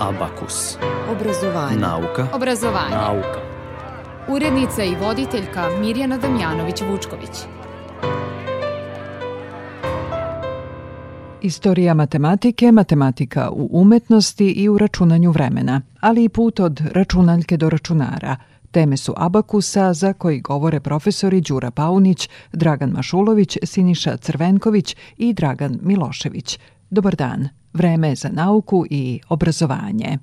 Abakus. Obrazovanje. Nauka. Obrazovanje. Nauka. Urednica i voditeljka Mirjana Damjanović-Vučković. Istorija matematike, matematika u umetnosti i u računanju vremena, ali i put od računaljke do računara. Teme su abakusa za koji govore profesori Đura Paunić, Dragan Mašulović, Siniša Crvenković i Dragan Milošević. Dobar dan. Vreme za nauku i obrazovanje.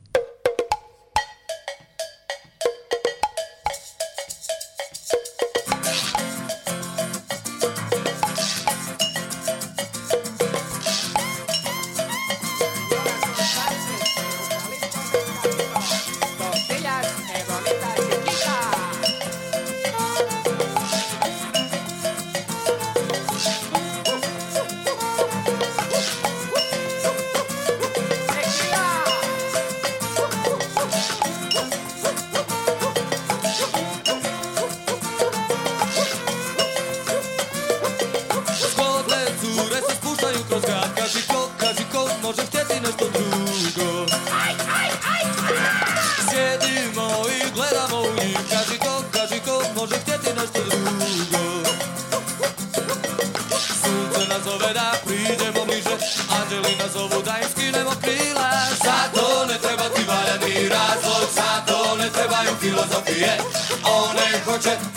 filozofię. One hoće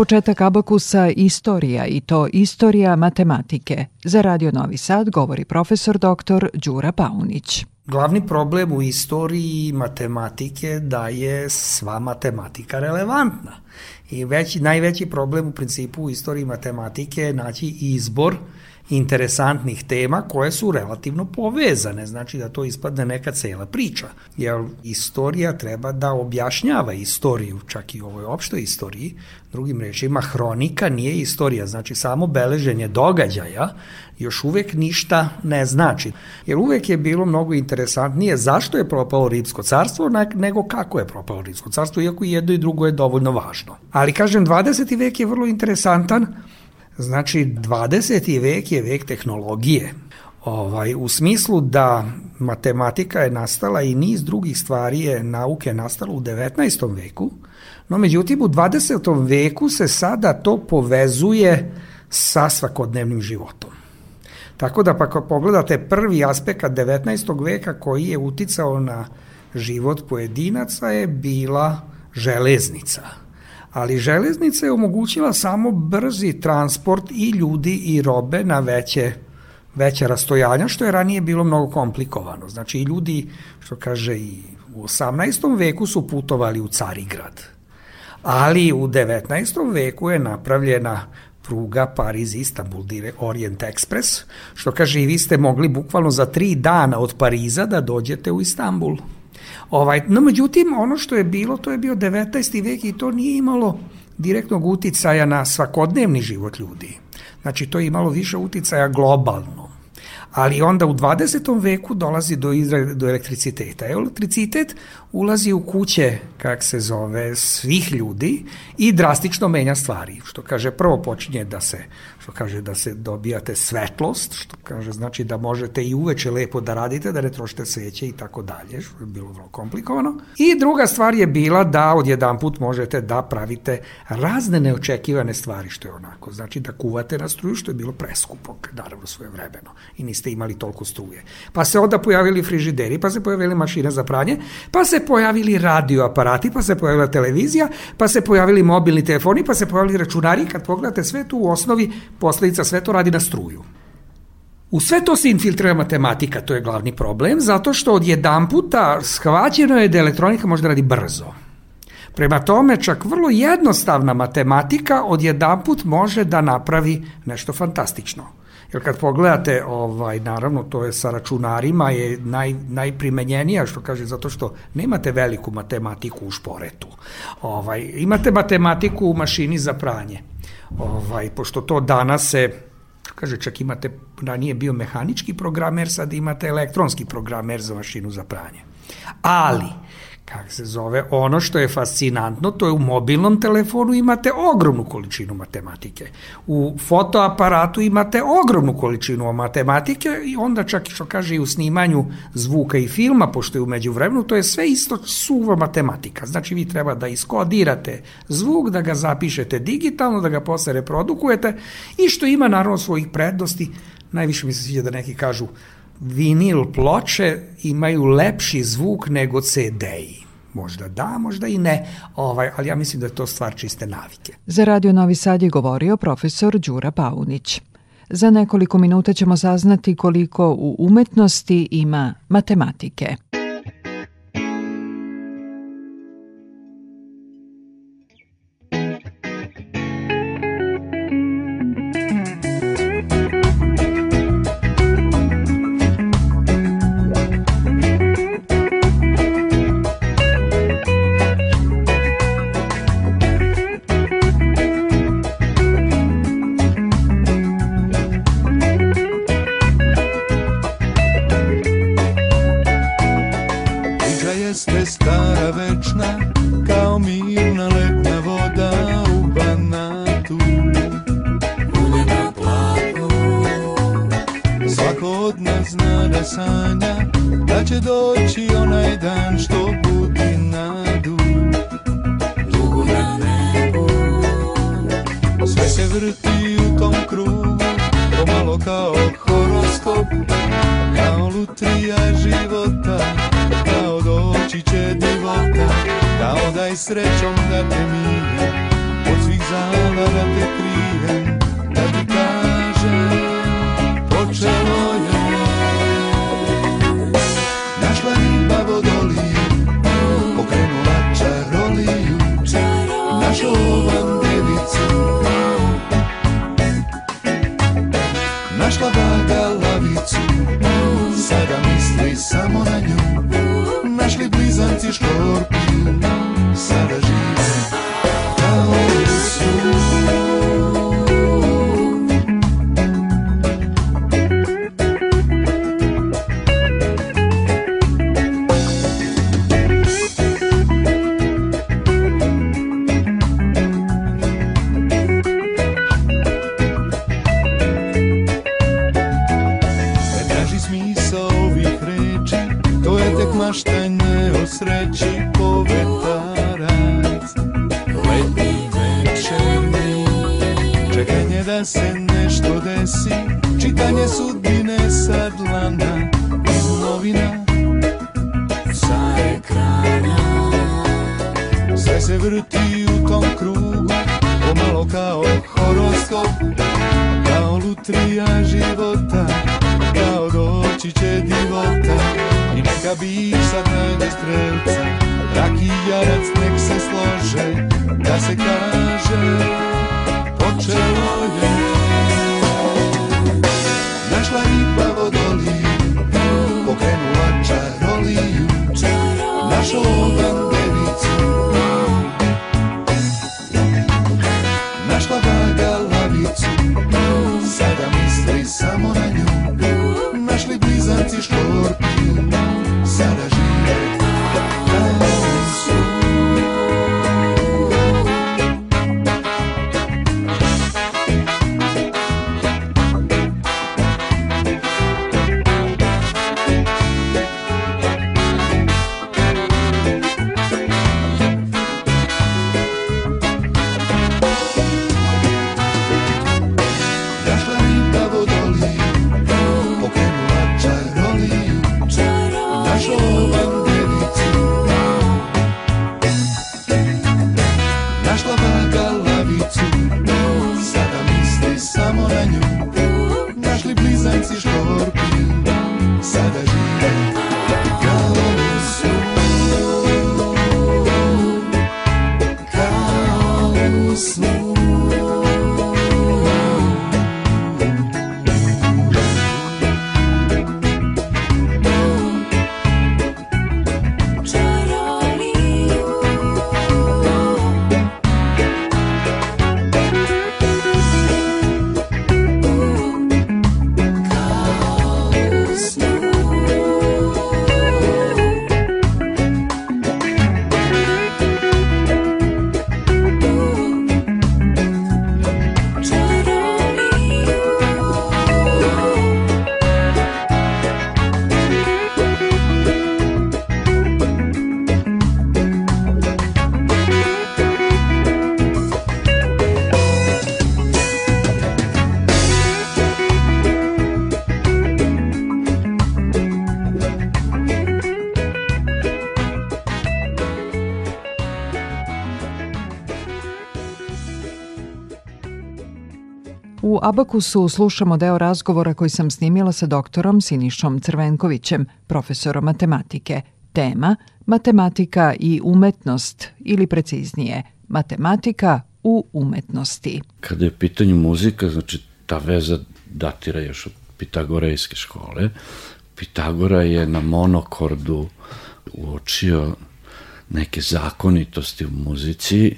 početak abakusa istorija i to istorija matematike. Za Radio Novi Sad govori profesor dr. Đura Paunić. Glavni problem u istoriji matematike da je sva matematika relevantna. I veći, najveći problem u principu u istoriji matematike je naći izbor interesantnih tema koje su relativno povezane, znači da to ispadne neka cela priča. Jer istorija treba da objašnjava istoriju, čak i u ovoj opštoj istoriji, drugim rečima, hronika nije istorija, znači samo beleženje događaja još uvek ništa ne znači. Jer uvek je bilo mnogo interesantnije zašto je propalo Rimsko carstvo nego kako je propalo Rimsko carstvo, iako i jedno i drugo je dovoljno važno. Ali kažem, 20. vek je vrlo interesantan, Znači, 20. vek je vek tehnologije. Ovaj, u smislu da matematika je nastala i niz drugih stvari je nauke nastalo u 19. veku, no međutim u 20. veku se sada to povezuje sa svakodnevnim životom. Tako da pa ako pogledate prvi aspekt 19. veka koji je uticao na život pojedinaca je bila železnica. Ali železnica je omogućila samo brzi transport i ljudi i robe na veće veća rastojanja, što je ranije bilo mnogo komplikovano. Znači i ljudi, što kaže i u 18. veku su putovali u Carigrad. Ali u 19. veku je napravljena pruga Pariz-Istanbul, Orient Express, što kaže i vi ste mogli bukvalno za tri dana od Pariza da dođete u Istanbul. Ovaj, no, međutim, ono što je bilo, to je bio 19. vek i to nije imalo direktnog uticaja na svakodnevni život ljudi. Znači, to je imalo više uticaja globalno. Ali onda u 20. veku dolazi do, do elektriciteta. Elektricitet ulazi u kuće, kak se zove, svih ljudi i drastično menja stvari. Što kaže, prvo počinje da se, što kaže, da se dobijate svetlost, što kaže, znači da možete i uveče lepo da radite, da ne trošite sveće i tako dalje, što je bilo vrlo komplikovano. I druga stvar je bila da odjedan put možete da pravite razne neočekivane stvari, što je onako, znači da kuvate na struju, što je bilo preskupo, naravno svoje vremeno i niste imali toliko struje. Pa se onda pojavili frižideri, pa se pojavili mašine za pranje, pa se pojavili radioaparati, pa se pojavila televizija, pa se pojavili mobilni telefoni, pa se pojavili računari. Kad pogledate sve tu u osnovi, posledica sve to radi na struju. U sve to se infiltrira matematika, to je glavni problem, zato što od jedan puta shvaćeno je da elektronika može da radi brzo. Prema tome, čak vrlo jednostavna matematika od jedan put može da napravi nešto fantastično. Jer kad pogledate, ovaj, naravno, to je sa računarima je naj, najprimenjenija, što kaže, zato što nemate veliku matematiku u šporetu. Ovaj, imate matematiku u mašini za pranje. Ovaj, pošto to danas se kaže čak imate, ranije bio mehanički programer, sad imate elektronski programer za mašinu za pranje. Ali, kak se zove, ono što je fascinantno, to je u mobilnom telefonu imate ogromnu količinu matematike. U fotoaparatu imate ogromnu količinu matematike i onda čak što kaže i u snimanju zvuka i filma, pošto je umeđu vremenu, to je sve isto suva matematika. Znači vi treba da iskodirate zvuk, da ga zapišete digitalno, da ga posle reprodukujete i što ima naravno svojih prednosti, najviše mi se sviđa da neki kažu vinil ploče imaju lepši zvuk nego CD-i. Možda da, možda i ne, ovaj, ali ja mislim da je to stvar čiste navike. Za Radio Novi Sad je govorio profesor Đura Paunić. Za nekoliko minuta ćemo saznati koliko u umetnosti ima matematike. Uvek maštanje neka bi sad najde strelca Rak i jarac nek se slože Da se kaže Počelo je. Našla riba vodoliju Pokrenula čaroliju Našao bandevicu Abakusu slušamo deo razgovora koji sam snimila sa doktorom Sinišom Crvenkovićem, profesorom matematike. Tema Matematika i umetnost ili preciznije Matematika u umetnosti. Kada je u pitanju muzika, znači ta veza datira još od Pitagorejske škole. Pitagora je na monokordu uočio neke zakonitosti u muzici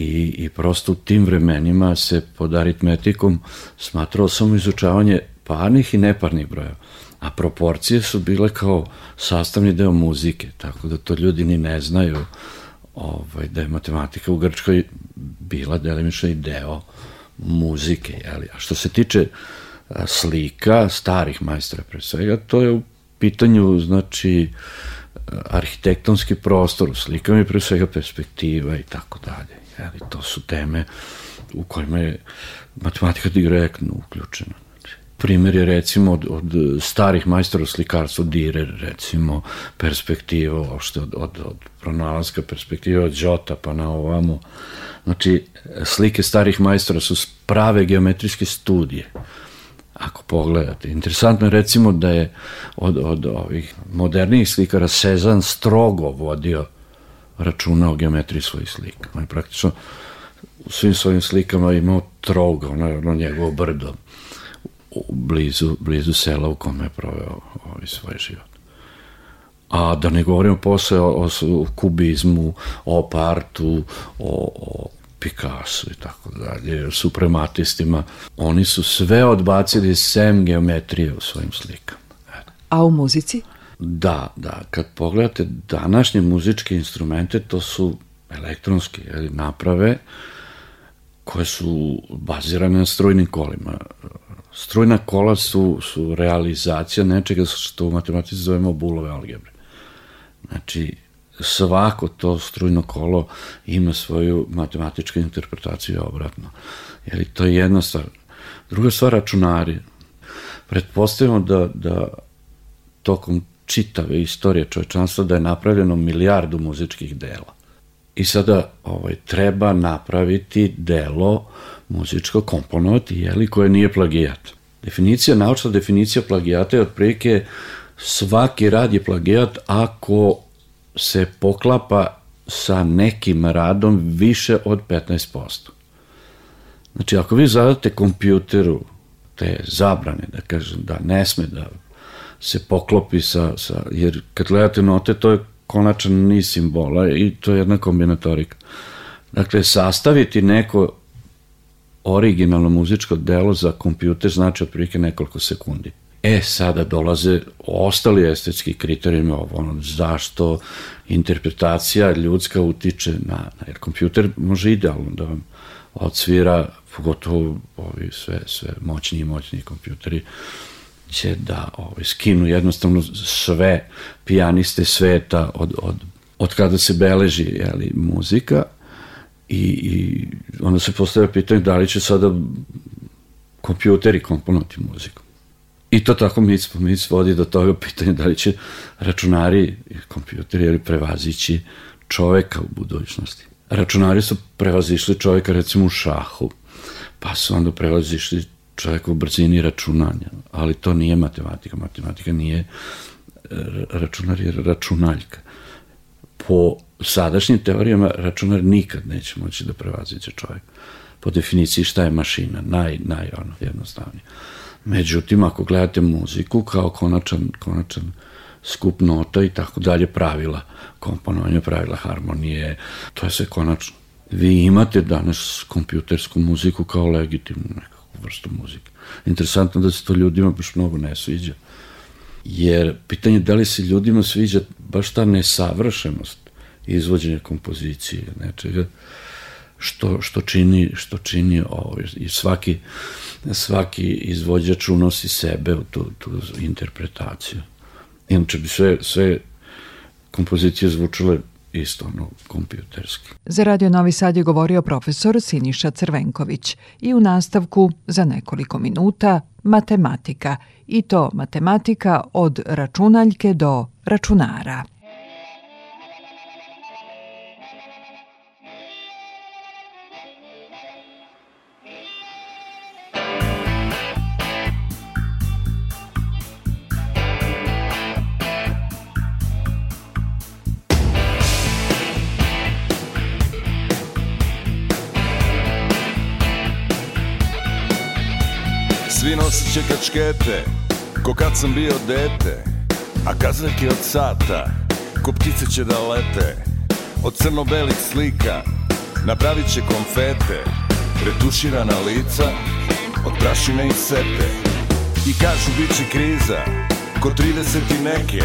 i, i prosto u tim vremenima se pod aritmetikom smatralo samo izučavanje parnih i neparnih brojeva. A proporcije su bile kao sastavni deo muzike, tako da to ljudi ni ne znaju ovaj, da je matematika u Grčkoj bila delimično i deo muzike. Jeli? A što se tiče slika starih majstora pre svega, to je u pitanju znači arhitektonski prostor u slikama i pre svega perspektiva i tako dalje. Jeli, to su teme u kojima je matematika direktno uključena. Znači, Primer je recimo od, od starih majstora u slikarstvu Direr, recimo perspektiva, ošte od, od, od pronalaska perspektive od Đota pa na ovamo. Znači, slike starih majstora su prave geometrijske studije ako pogledate. Interesantno je recimo da je od, od ovih modernijih slikara Sezan strogo vodio računa o geometriji svojih slika. On je praktično u svim svojim slikama imao troga, ono, ono njegovo brdo u blizu, blizu sela u kome je proveo ovaj svoj život. A da ne govorimo posle o, o, o kubizmu, o partu, o, o Picasso i tako dalje, suprematistima. Oni su sve odbacili sem geometrije u svojim slikama. A u muzici? Da, da, kad pogledate današnje muzičke instrumente, to su elektronske jeli, naprave koje su bazirane na strojnim kolima. Strojna kola su, su realizacija nečega što u matematici zovemo bulove algebre. Znači, svako to strujno kolo ima svoju matematičku interpretaciju obratno. Jer to je jedna stvar. Druga stvar, računari. Pretpostavimo da, da tokom čitave istorije čovečanstva da je napravljeno milijardu muzičkih dela. I sada ovaj, treba napraviti delo muzičko komponovati, jeli, koje nije plagijat. Definicija, naučna definicija plagijata je otprilike svaki rad je plagijat ako se poklapa sa nekim radom više od 15%. Znači, ako vi zadate kompjuteru te zabrane, da kažem, da ne sme da se poklopi sa, sa jer kad gledate note, to je konačan niz simbola i to je jedna kombinatorika. Dakle, sastaviti neko originalno muzičko delo za kompjuter znači otprilike nekoliko sekundi. E, sada dolaze ostali estetski kriterijumi, ovo, ono, zašto interpretacija ljudska utiče na, na jer kompjuter može idealno da vam odsvira, pogotovo ovi sve, sve moćniji i moćniji kompjuteri, će da ovaj, skinu jednostavno sve pijaniste sveta od, od, od kada se beleži jeli, muzika i, i onda se postavlja pitanje da li će sada kompjuteri komponovati muziku. I to tako mic po mic vodi do toga pitanja da li će računari i kompjuteri ili prevazići čoveka u budućnosti. Računari su prevazišli čoveka recimo u šahu, pa su onda prevazišli čoveka u brzini računanja, ali to nije matematika. Matematika nije e, računar je računaljka. Po sadašnjim teorijama računar nikad neće moći da prevaziće čovjek. Po definiciji šta je mašina, naj, naj ono, jednostavnije. Međutim, ako gledate muziku kao konačan, konačan skup nota i tako dalje pravila, komponovanje pravila harmonije, to je sve konačno. Vi imate danas kompjutersku muziku kao legitimnu nekakvu vrstu muzike. Interesantno da se to ljudima baš mnogo ne sviđa. Jer pitanje da li se ljudima sviđa baš ta nesavršenost izvođenja kompozicije, nečega, što, što čini, što čini ovo, i svaki, svaki izvođač unosi sebe u tu, tu interpretaciju. Inače bi sve, sve kompozicije zvučale isto ono kompjuterski. Za Radio Novi Sad je govorio profesor Siniša Crvenković i u nastavku za nekoliko minuta matematika i to matematika od računaljke do računara. Kačkete, ko kad sam bio dete A kazaljke od sata, ko ptice će da lete Od crno-belih slika, napravit će konfete Retuširana lica, od prašine i sete. I kažu bit će kriza, ko 30 i neke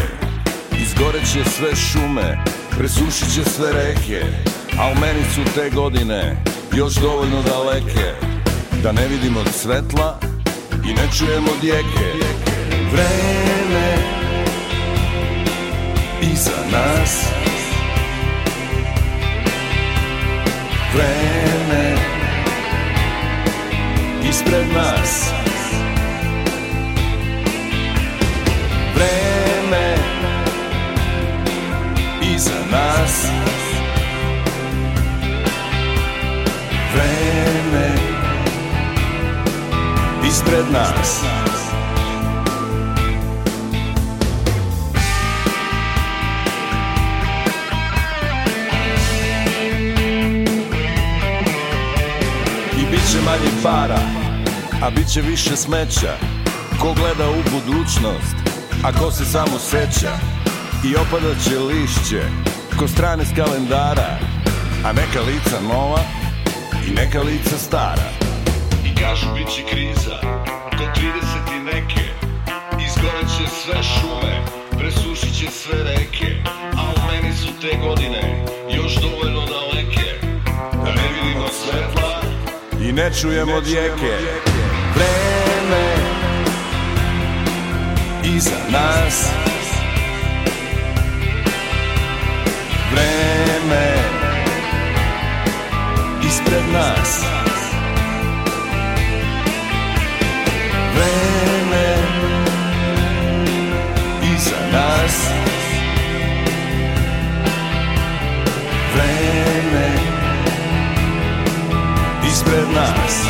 Izgoreće sve šume, presušit će sve reke A u meni su te godine još dovoljno daleke Da ne vidimo svetla i ne čujemo djeke Vreme iza nas. Vreme ispred nas. Vreme iza nas. Vreme ispred nas. I bit će manje para, a bit će više smeća. Ko gleda u budućnost, a ko se samo seća. I opadaće lišće, ko strane s kalendara. A neka lica nova i neka lica stara Kažu bit će kriza, do 30 i neke. Izgoreće sve šume, presušit će sve reke. A u meni su te godine još dovoljno daleke. Da ne vidimo svetla. I ne čujemo djeke Vreme iza nas. Vreme ispred nas. ispred nas.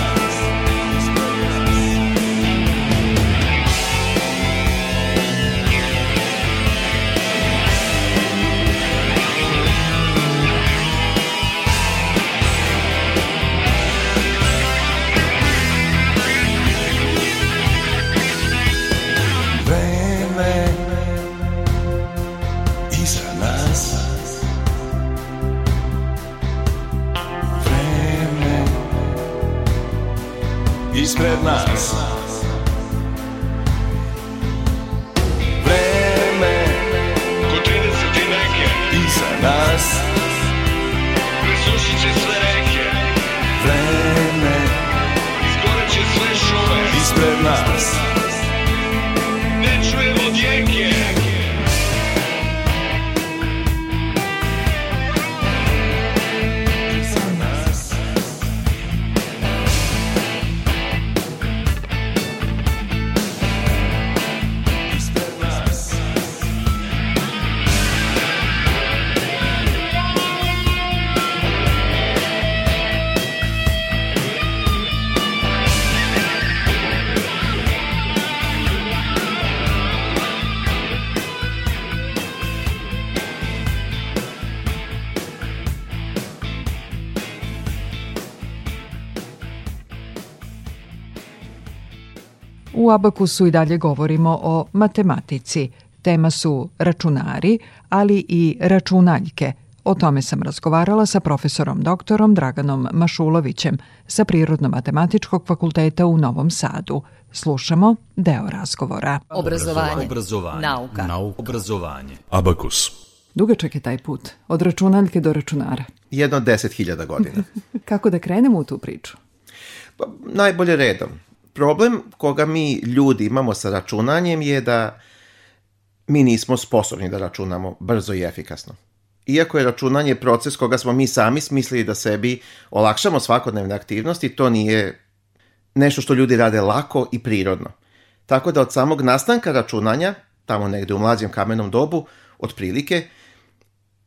U Abakusu i dalje govorimo o matematici. Tema su računari, ali i računaljke. O tome sam razgovarala sa profesorom doktorom Draganom Mašulovićem sa Prirodno-matematičkog fakulteta u Novom Sadu. Slušamo deo razgovora. Obrazovanje. Obrazovanje. Nauka. Nauka. Obrazovanje. Abakus. Dugačak je taj put, od računaljke do računara. jedno 10.000 godina. Kako da krenemo u tu priču? Pa, najbolje redom. Problem koga mi ljudi imamo sa računanjem je da mi nismo sposobni da računamo brzo i efikasno. Iako je računanje proces koga smo mi sami smislili da sebi olakšamo svakodnevne aktivnosti, to nije nešto što ljudi rade lako i prirodno. Tako da od samog nastanka računanja, tamo negde u mlađem kamenom dobu, otprilike,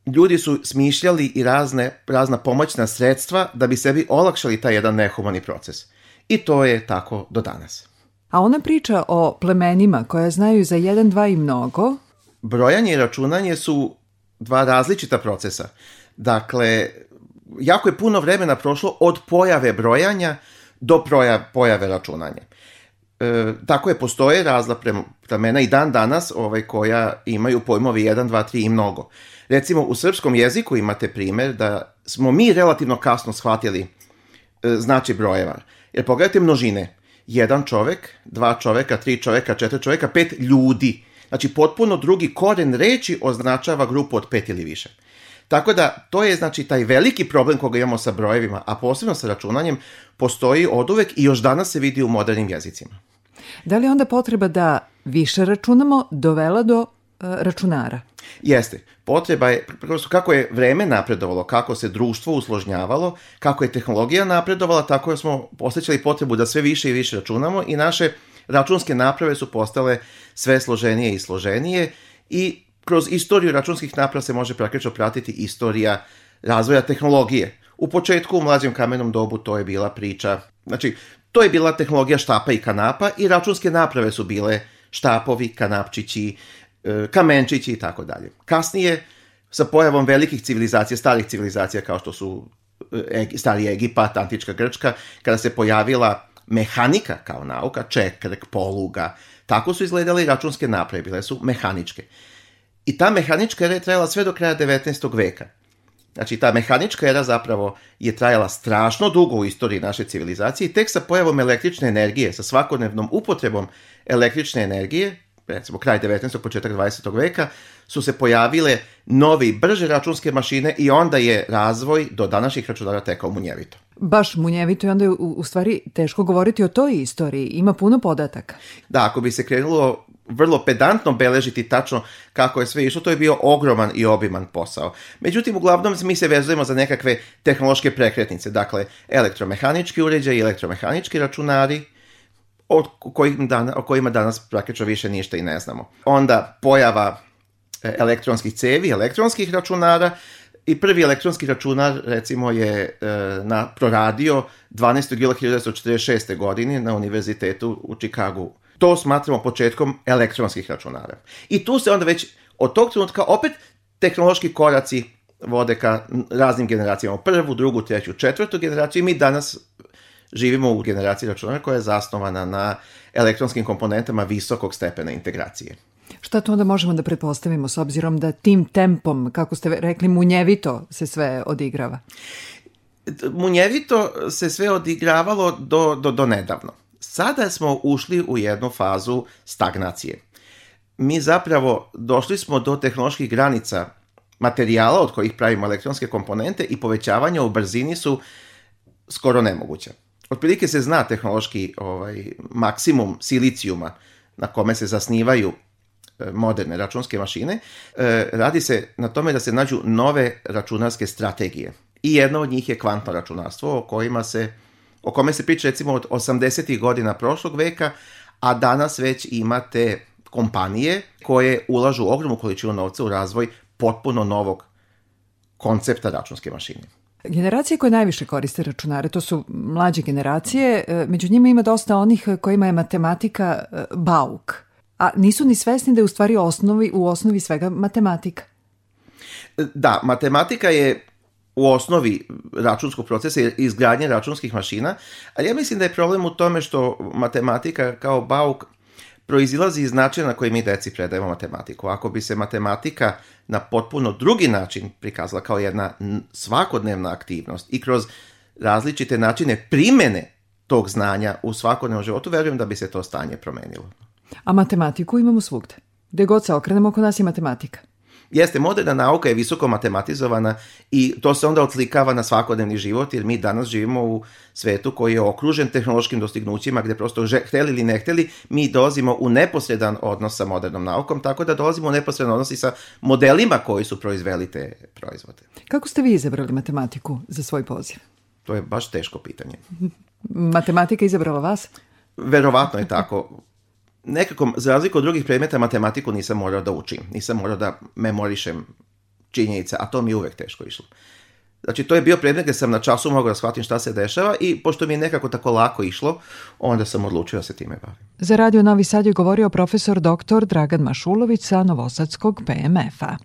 ljudi su smišljali i razne, razna pomoćna sredstva da bi sebi olakšali taj jedan nehumani proces. I to je tako do danas. A ona priča o plemenima koja znaju za jedan, dva i mnogo, Brojanje i računanje su dva različita procesa. Dakle, jako je puno vremena prošlo od pojave brojanja do proja, pojave računanja. E, tako je, postoje razla plemena i dan danas ovaj, koja imaju pojmovi 1, 2, 3 i mnogo. Recimo, u srpskom jeziku imate primer da smo mi relativno kasno shvatili e, znači brojeva. Jer pogledajte množine. Jedan čovek, dva čoveka, tri čoveka, četiri čoveka, pet ljudi. Znači, potpuno drugi koren reči označava grupu od pet ili više. Tako da, to je znači taj veliki problem koga imamo sa brojevima, a posebno sa računanjem, postoji oduvek i još danas se vidi u modernim jezicima. da li onda potreba da više računamo dovela do računara? Jeste. Potreba je, prosto kako je vreme napredovalo, kako se društvo usložnjavalo, kako je tehnologija napredovala, tako smo osjećali potrebu da sve više i više računamo i naše računske naprave su postale sve složenije i složenije i kroz istoriju računskih naprava se može praktično pratiti istorija razvoja tehnologije. U početku u mlađem kamenom dobu to je bila priča, znači to je bila tehnologija štapa i kanapa i računske naprave su bile štapovi, kanapčići, e, kamenčići i tako dalje. Kasnije, sa pojavom velikih civilizacija, starih civilizacija kao što su e, stari Egipat, antička Grčka, kada se pojavila mehanika kao nauka, čekrek, poluga, tako su izgledale i računske naprave, bile su mehaničke. I ta mehanička era je trajala sve do kraja 19. veka. Znači, ta mehanička era zapravo je trajala strašno dugo u istoriji naše civilizacije i tek sa pojavom električne energije, sa svakodnevnom upotrebom električne energije, recimo kraj 19. početak 20. veka, su se pojavile novi, brže računske mašine i onda je razvoj do današnjih računara tekao munjevito. Baš munjevito i onda je u, u stvari teško govoriti o toj istoriji. Ima puno podataka. Da, ako bi se krenulo vrlo pedantno beležiti tačno kako je sve išlo, to je bio ogroman i obiman posao. Međutim, uglavnom mi se vezujemo za nekakve tehnološke prekretnice, dakle elektromehanički uređaj i elektromehanički računari, o, kojim dana, o kojima danas praktično više ništa i ne znamo. Onda pojava e, elektronskih cevi, elektronskih računara i prvi elektronski računar recimo je e, na proradio 12. jula 1946. godine na univerzitetu u Čikagu. To smatramo početkom elektronskih računara. I tu se onda već od tog trenutka opet tehnološki koraci vode ka raznim generacijama. Prvu, drugu, treću, četvrtu generaciju i mi danas živimo u generaciji računara koja je zasnovana na elektronskim komponentama visokog stepena integracije. Šta to onda možemo da pretpostavimo s obzirom da tim tempom, kako ste rekli, munjevito se sve odigrava? munjevito se sve odigravalo do, do, do nedavno. Sada smo ušli u jednu fazu stagnacije. Mi zapravo došli smo do tehnoloških granica materijala od kojih pravimo elektronske komponente i povećavanja u brzini su skoro nemoguća. Otprilike se zna tehnološki ovaj, maksimum silicijuma na kome se zasnivaju e, moderne računske mašine. E, radi se na tome da se nađu nove računarske strategije. I jedna od njih je kvantno računarstvo o kojima se o kome se priča recimo od 80. godina prošlog veka, a danas već imate kompanije koje ulažu ogromnu količinu novca u razvoj potpuno novog koncepta računske mašine. Generacije koje najviše koriste računare, to su mlađe generacije, e, među njima ima dosta onih kojima je matematika e, bauk, a nisu ni svesni da je u stvari osnovi, u osnovi svega matematika. Da, matematika je u osnovi računskog procesa i izgradnje računskih mašina, ali ja mislim da je problem u tome što matematika kao bauk proizilazi iz načina na koji mi deci predajemo matematiku. Ako bi se matematika na potpuno drugi način prikazala kao jedna svakodnevna aktivnost i kroz različite načine primene tog znanja u svakodnevnom životu, verujem da bi se to stanje promenilo. A matematiku imamo svugde. Gde god se okrenemo, oko nas je matematika. Jeste, moderna nauka je visoko matematizovana i to se onda odslikava na svakodnevni život, jer mi danas živimo u svetu koji je okružen tehnološkim dostignućima, gde prosto že, hteli ili ne hteli, mi dolazimo u neposredan odnos sa modernom naukom, tako da dolazimo u neposredan odnos i sa modelima koji su proizveli te proizvode. Kako ste vi izabrali matematiku za svoj poziv? To je baš teško pitanje. Matematika izabrala vas? Verovatno je tako nekako, za razliku od drugih predmeta, matematiku nisam morao da učim. Nisam morao da memorišem činjenice, a to mi je uvek teško išlo. Znači, to je bio predmet gde sam na času mogao da shvatim šta se dešava i pošto mi je nekako tako lako išlo, onda sam odlučio da se time bavim. Za Radio Novi Sad je govorio profesor dr. Dragan Mašulović sa Novosadskog PMF-a.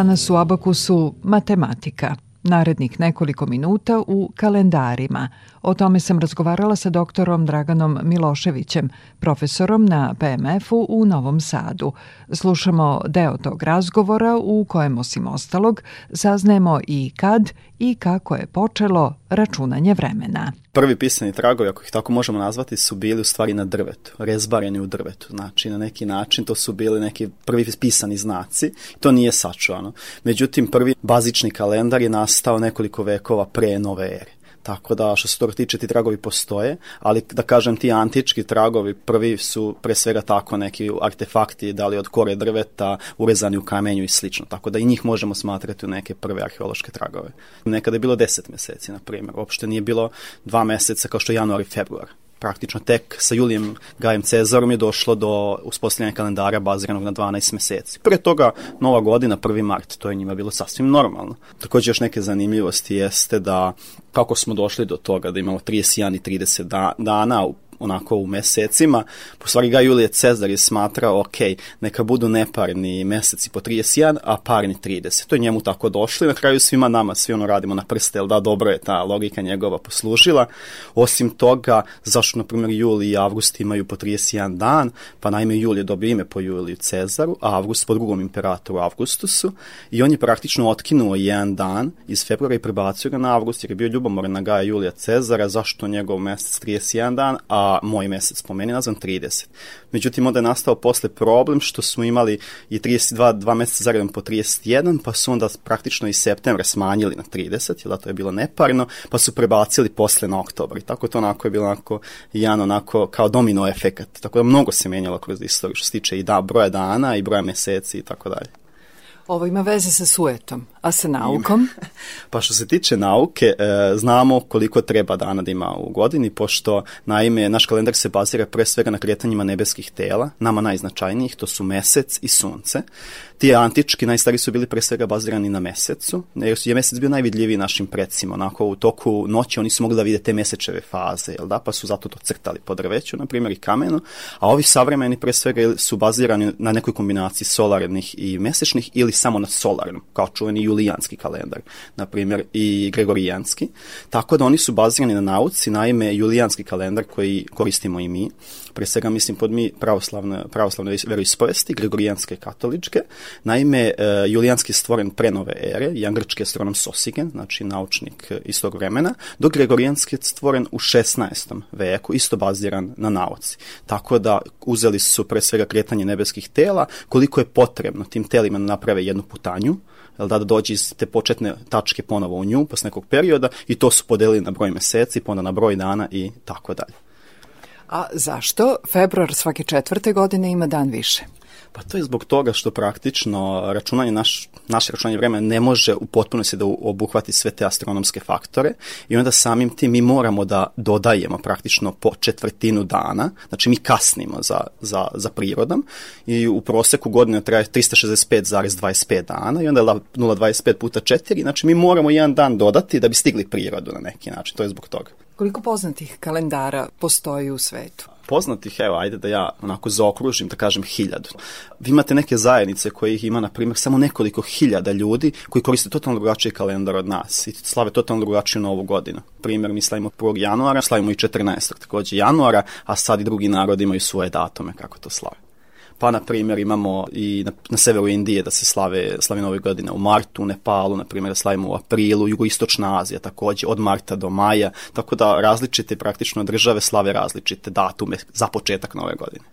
Danas u Abakusu matematika. Narednih nekoliko minuta u kalendarima. O tome sam razgovarala sa doktorom Draganom Miloševićem, profesorom na PMF-u u Novom Sadu. Slušamo deo tog razgovora u kojem, osim ostalog, saznajemo i kad i kako je počelo računanje vremena. Prvi pisani tragovi, ako ih tako možemo nazvati, su bili u stvari na drvetu, rezbareni u drvetu. Znači, na neki način to su bili neki prvi pisani znaci. To nije sačuvano. Međutim, prvi bazični kalendar je nastao nekoliko vekova pre nove ere. Tako da što se toga tiče ti tragovi postoje, ali da kažem ti antički tragovi prvi su pre svega tako neki artefakti da li od kore drveta urezani u kamenju i slično. Tako da i njih možemo smatrati u neke prve arheološke tragove. Nekada je bilo 10 meseci, na primjer. Uopšte nije bilo dva meseca kao što januar i februar praktično tek sa Julijem Gajem Cezarom je došlo do uspostavljanja kalendara baziranog na 12 meseci. Pre toga Nova godina, 1. mart, to je njima bilo sasvim normalno. Takođe još neke zanimljivosti jeste da kako smo došli do toga da imamo 31 i 30 da, dana onako u mesecima. Po stvari ga Julije Cezar je smatrao, ok, neka budu neparni meseci po 31, a parni 30. To je njemu tako došlo i na kraju svima nama, svi ono radimo na prste, jel da, dobro je ta logika njegova poslužila. Osim toga, zašto, na primjer, Juli i Avgust imaju po 31 dan, pa naime Juli je dobio ime po Juliju Cezaru, a Avgust po drugom imperatoru Avgustusu i on je praktično otkinuo jedan dan iz februara i prebacio ga na Avgust jer je bio ljubomoran na Gaja Julija Cezara, zašto njegov mesec 31 dan, a moj mesec po meni nazvan 30. Međutim, onda je nastao posle problem što smo imali i 32, dva meseca zaredom po 31, pa su onda praktično i septembra smanjili na 30, jer da to je bilo neparno, pa su prebacili posle na oktobar. I tako to onako je bilo onako jedan onako kao domino efekat. Tako da mnogo se menjalo kroz istoriju što se tiče i da, broja dana i broja meseci i tako dalje. Ovo ima veze sa suetom, a sa naukom? pa što se tiče nauke, e, znamo koliko treba dana da ima u godini, pošto naime naš kalendar se bazira pre svega na kretanjima nebeskih tela, nama najznačajnijih, to su mesec i sunce. Ti antički najstariji su bili pre svega bazirani na mesecu, jer je mesec bio najvidljiviji našim predsima. Onako, u toku noći oni su mogli da vide te mesečeve faze, jel da? pa su zato to crtali po drveću, na primjer, i kamenu. A ovi savremeni pre svega su bazirani na nekoj kombinaciji solarnih i mesečnih ili samo na solarnom, kao čuveni julijanski kalendar, na primjer, i gregorijanski. Tako da oni su bazirani na nauci, naime, julijanski kalendar koji koristimo i mi, pre svega mislim pod mi pravoslavne, pravoslavne veroispovesti, gregorijanske katoličke. Naime, e, julijanski je stvoren pre nove ere, jedan grčki astronom Sosigen, znači naučnik iz tog vremena, dok gregorijanski je stvoren u 16. veku, isto baziran na nauci. Tako da uzeli su pre svega kretanje nebeskih tela, koliko je potrebno tim telima da naprave jednu putanju, da, da dođe iz te početne tačke ponovo u nju posle nekog perioda i to su podelili na broj meseci, pa onda na broj dana i tako dalje. A zašto februar svake četvrte godine ima dan više? Pa to je zbog toga što praktično računanje naš, naše računanje vremena ne može u potpunosti da obuhvati sve te astronomske faktore i onda samim tim mi moramo da dodajemo praktično po četvrtinu dana, znači mi kasnimo za, za, za prirodom i u proseku godine traje 365,25 dana i onda je 0,25 puta 4, znači mi moramo jedan dan dodati da bi stigli prirodu na neki način, to je zbog toga. Koliko poznatih kalendara postoji u svetu? Poznatih, evo, ajde da ja onako zaokružim, da kažem hiljadu. Vi imate neke zajednice koje ih ima, na primjer, samo nekoliko hiljada ljudi koji koriste totalno drugačiji kalendar od nas i slave totalno drugačiju novu godinu. Primjer, mi slavimo 1. januara, slavimo i 14. takođe januara, a sad i drugi narodi imaju svoje datume kako to slave. Pa, na primjer, imamo i na, na severu Indije da se slave, slave nove godine u martu, u Nepalu, na primjer, da slavimo u aprilu, jugoistočna Azija takođe, od marta do maja, tako da različite praktično države slave različite datume za početak nove godine.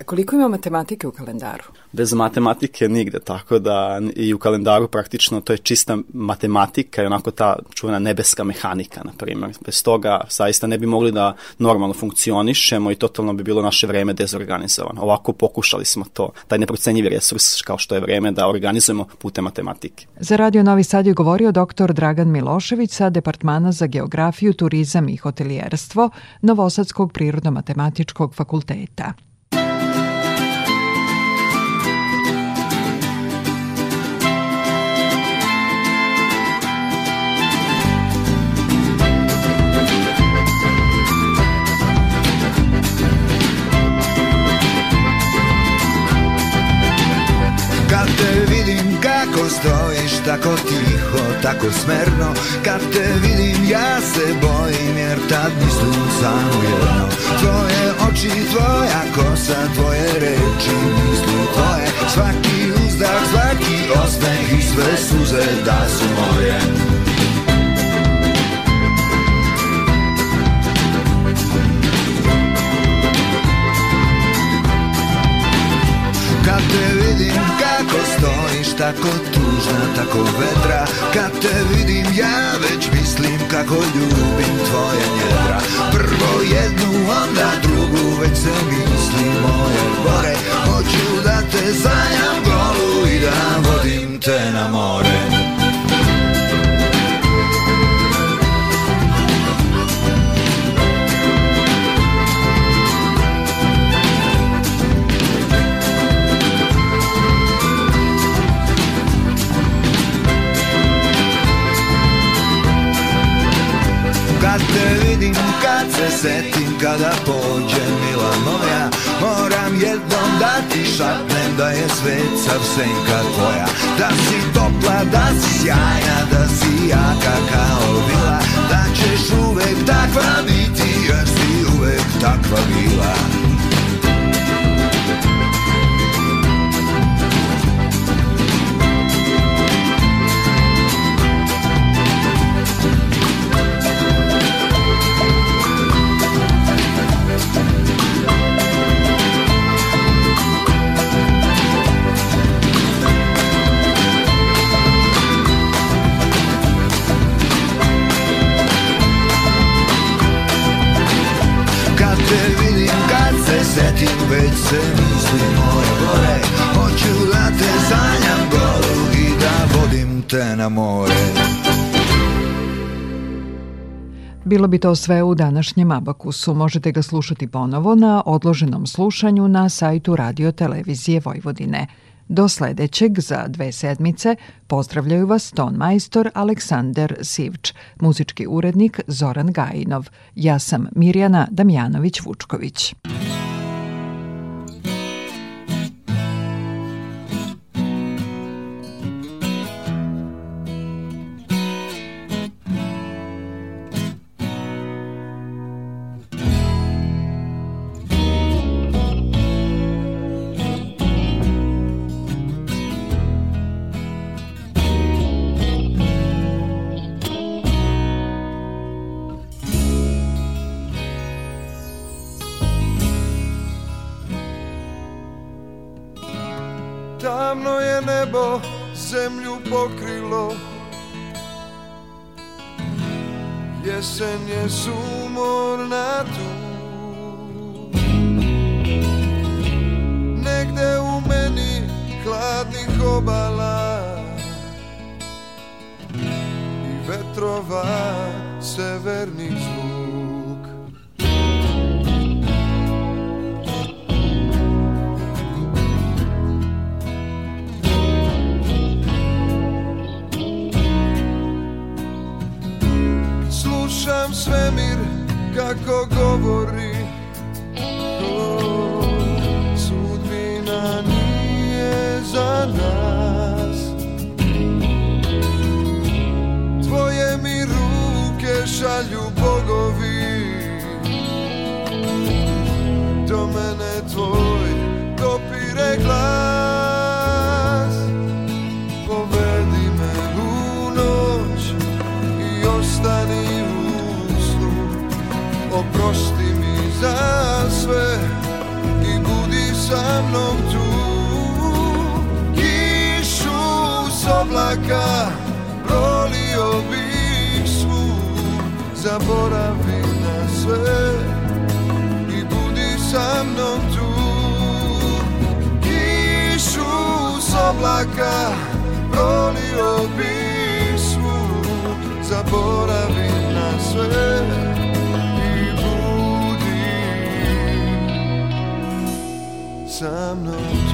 A koliko ima matematike u kalendaru? Bez matematike nigde, tako da i u kalendaru praktično to je čista matematika i onako ta čuvena nebeska mehanika, na primjer. Bez toga zaista ne bi mogli da normalno funkcionišemo i totalno bi bilo naše vreme dezorganizovano. Ovako pokušali smo to, taj neprocenjivi resurs kao što je vreme da organizujemo putem matematike. Za Radio Novi Sad je govorio dr. Dragan Milošević sa Departmana za geografiju, turizam i hotelijerstvo Novosadskog prirodno-matematičkog fakulteta. Stojiš tako tiho, tako smerno. Kad te vidim ja se bojim jer tad mislim samo jedno. Tvoje oči, tvoja kosa, tvoje reči, misli tvoje. Svaki uzdah, svaki osmeh i sve suze da su moje. Kad te vidim kako stojiš tako tužna, tako vedra Kad te vidim ja već mislim kako ljubim tvoje njedra. Prvo jednu, onda drugu, već se misli moje gore. Hoću da te sanjam golu i da vodim te na more kad se setim, kada pođe mila moja Moram jednom da ti šapnem da je svet sav senka tvoja. Da si topla, da si sjajna, da si jaka kao vila Da ćeš uvek takva biti, jer si uvek takva bila već se misli moje gore Hoću da te sanjam golu i da vodim te na more Bilo bi to sve u današnjem Abakusu. Možete ga slušati ponovo na odloženom slušanju na sajtu Radio Televizije Vojvodine. Do sledećeg za dve sedmice pozdravljaju vas ton majstor Aleksandar Sivč, muzički urednik Zoran Gajinov. Ja sam Mirjana Damjanović-Vučković. Slušam svemir kako govori s oblaka prolio bih svu Zaboravi na sve i budi sa mnom tu. Kišu s oblaka prolio bih svu Zaboravi na sve i budi sa mnom tu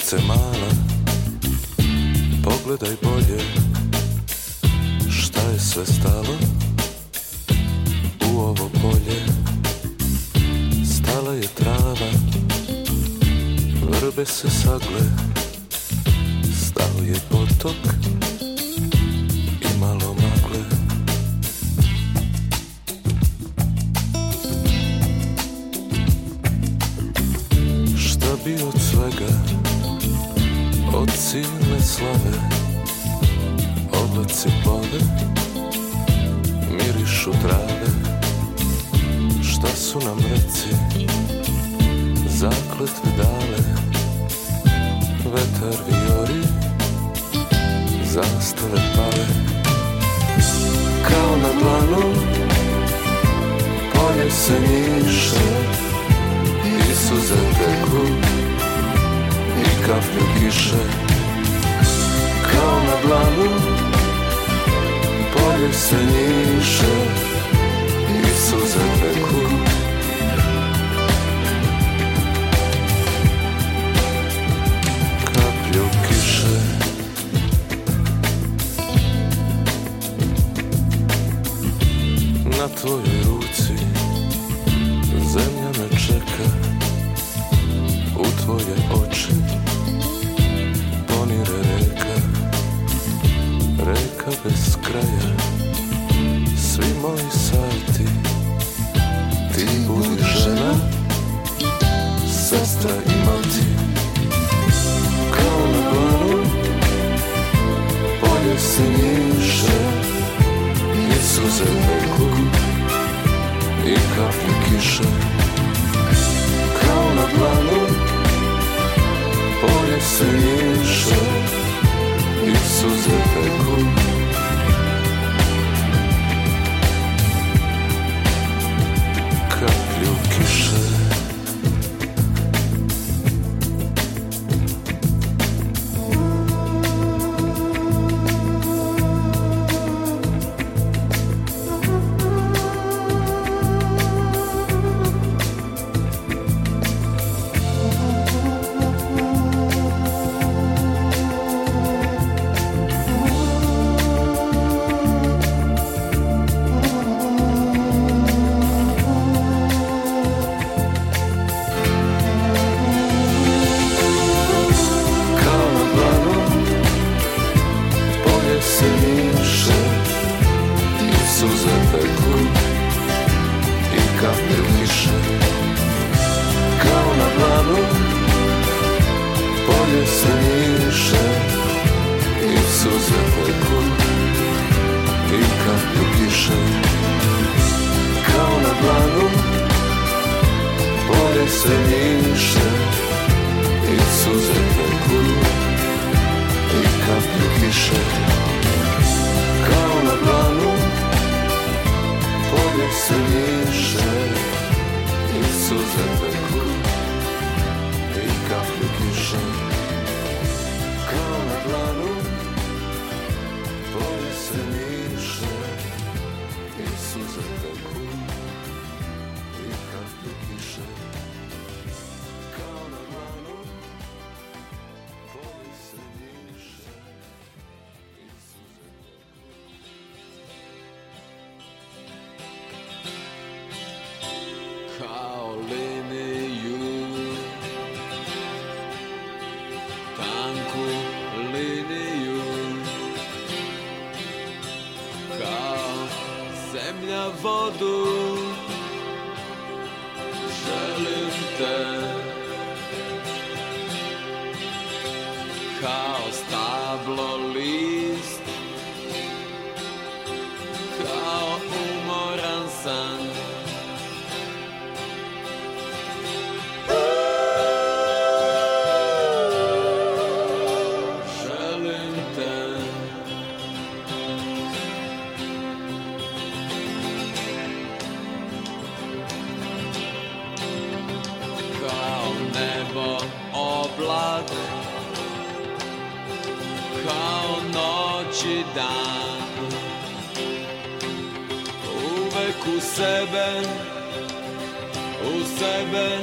Ljubičice mala, pogledaj bolje Šta je sve stalo u ovo polje. Stala je trava, vrbe se sagle Stao je potok, 所う。suze teku i kaplje kiše Kao na dlanu polje se njiše i suze teku i kaplje kiše Kao na dlanu polje se njiše i suze teku i kaplje kiše Povijek se njiše I suze teku uvek u sebe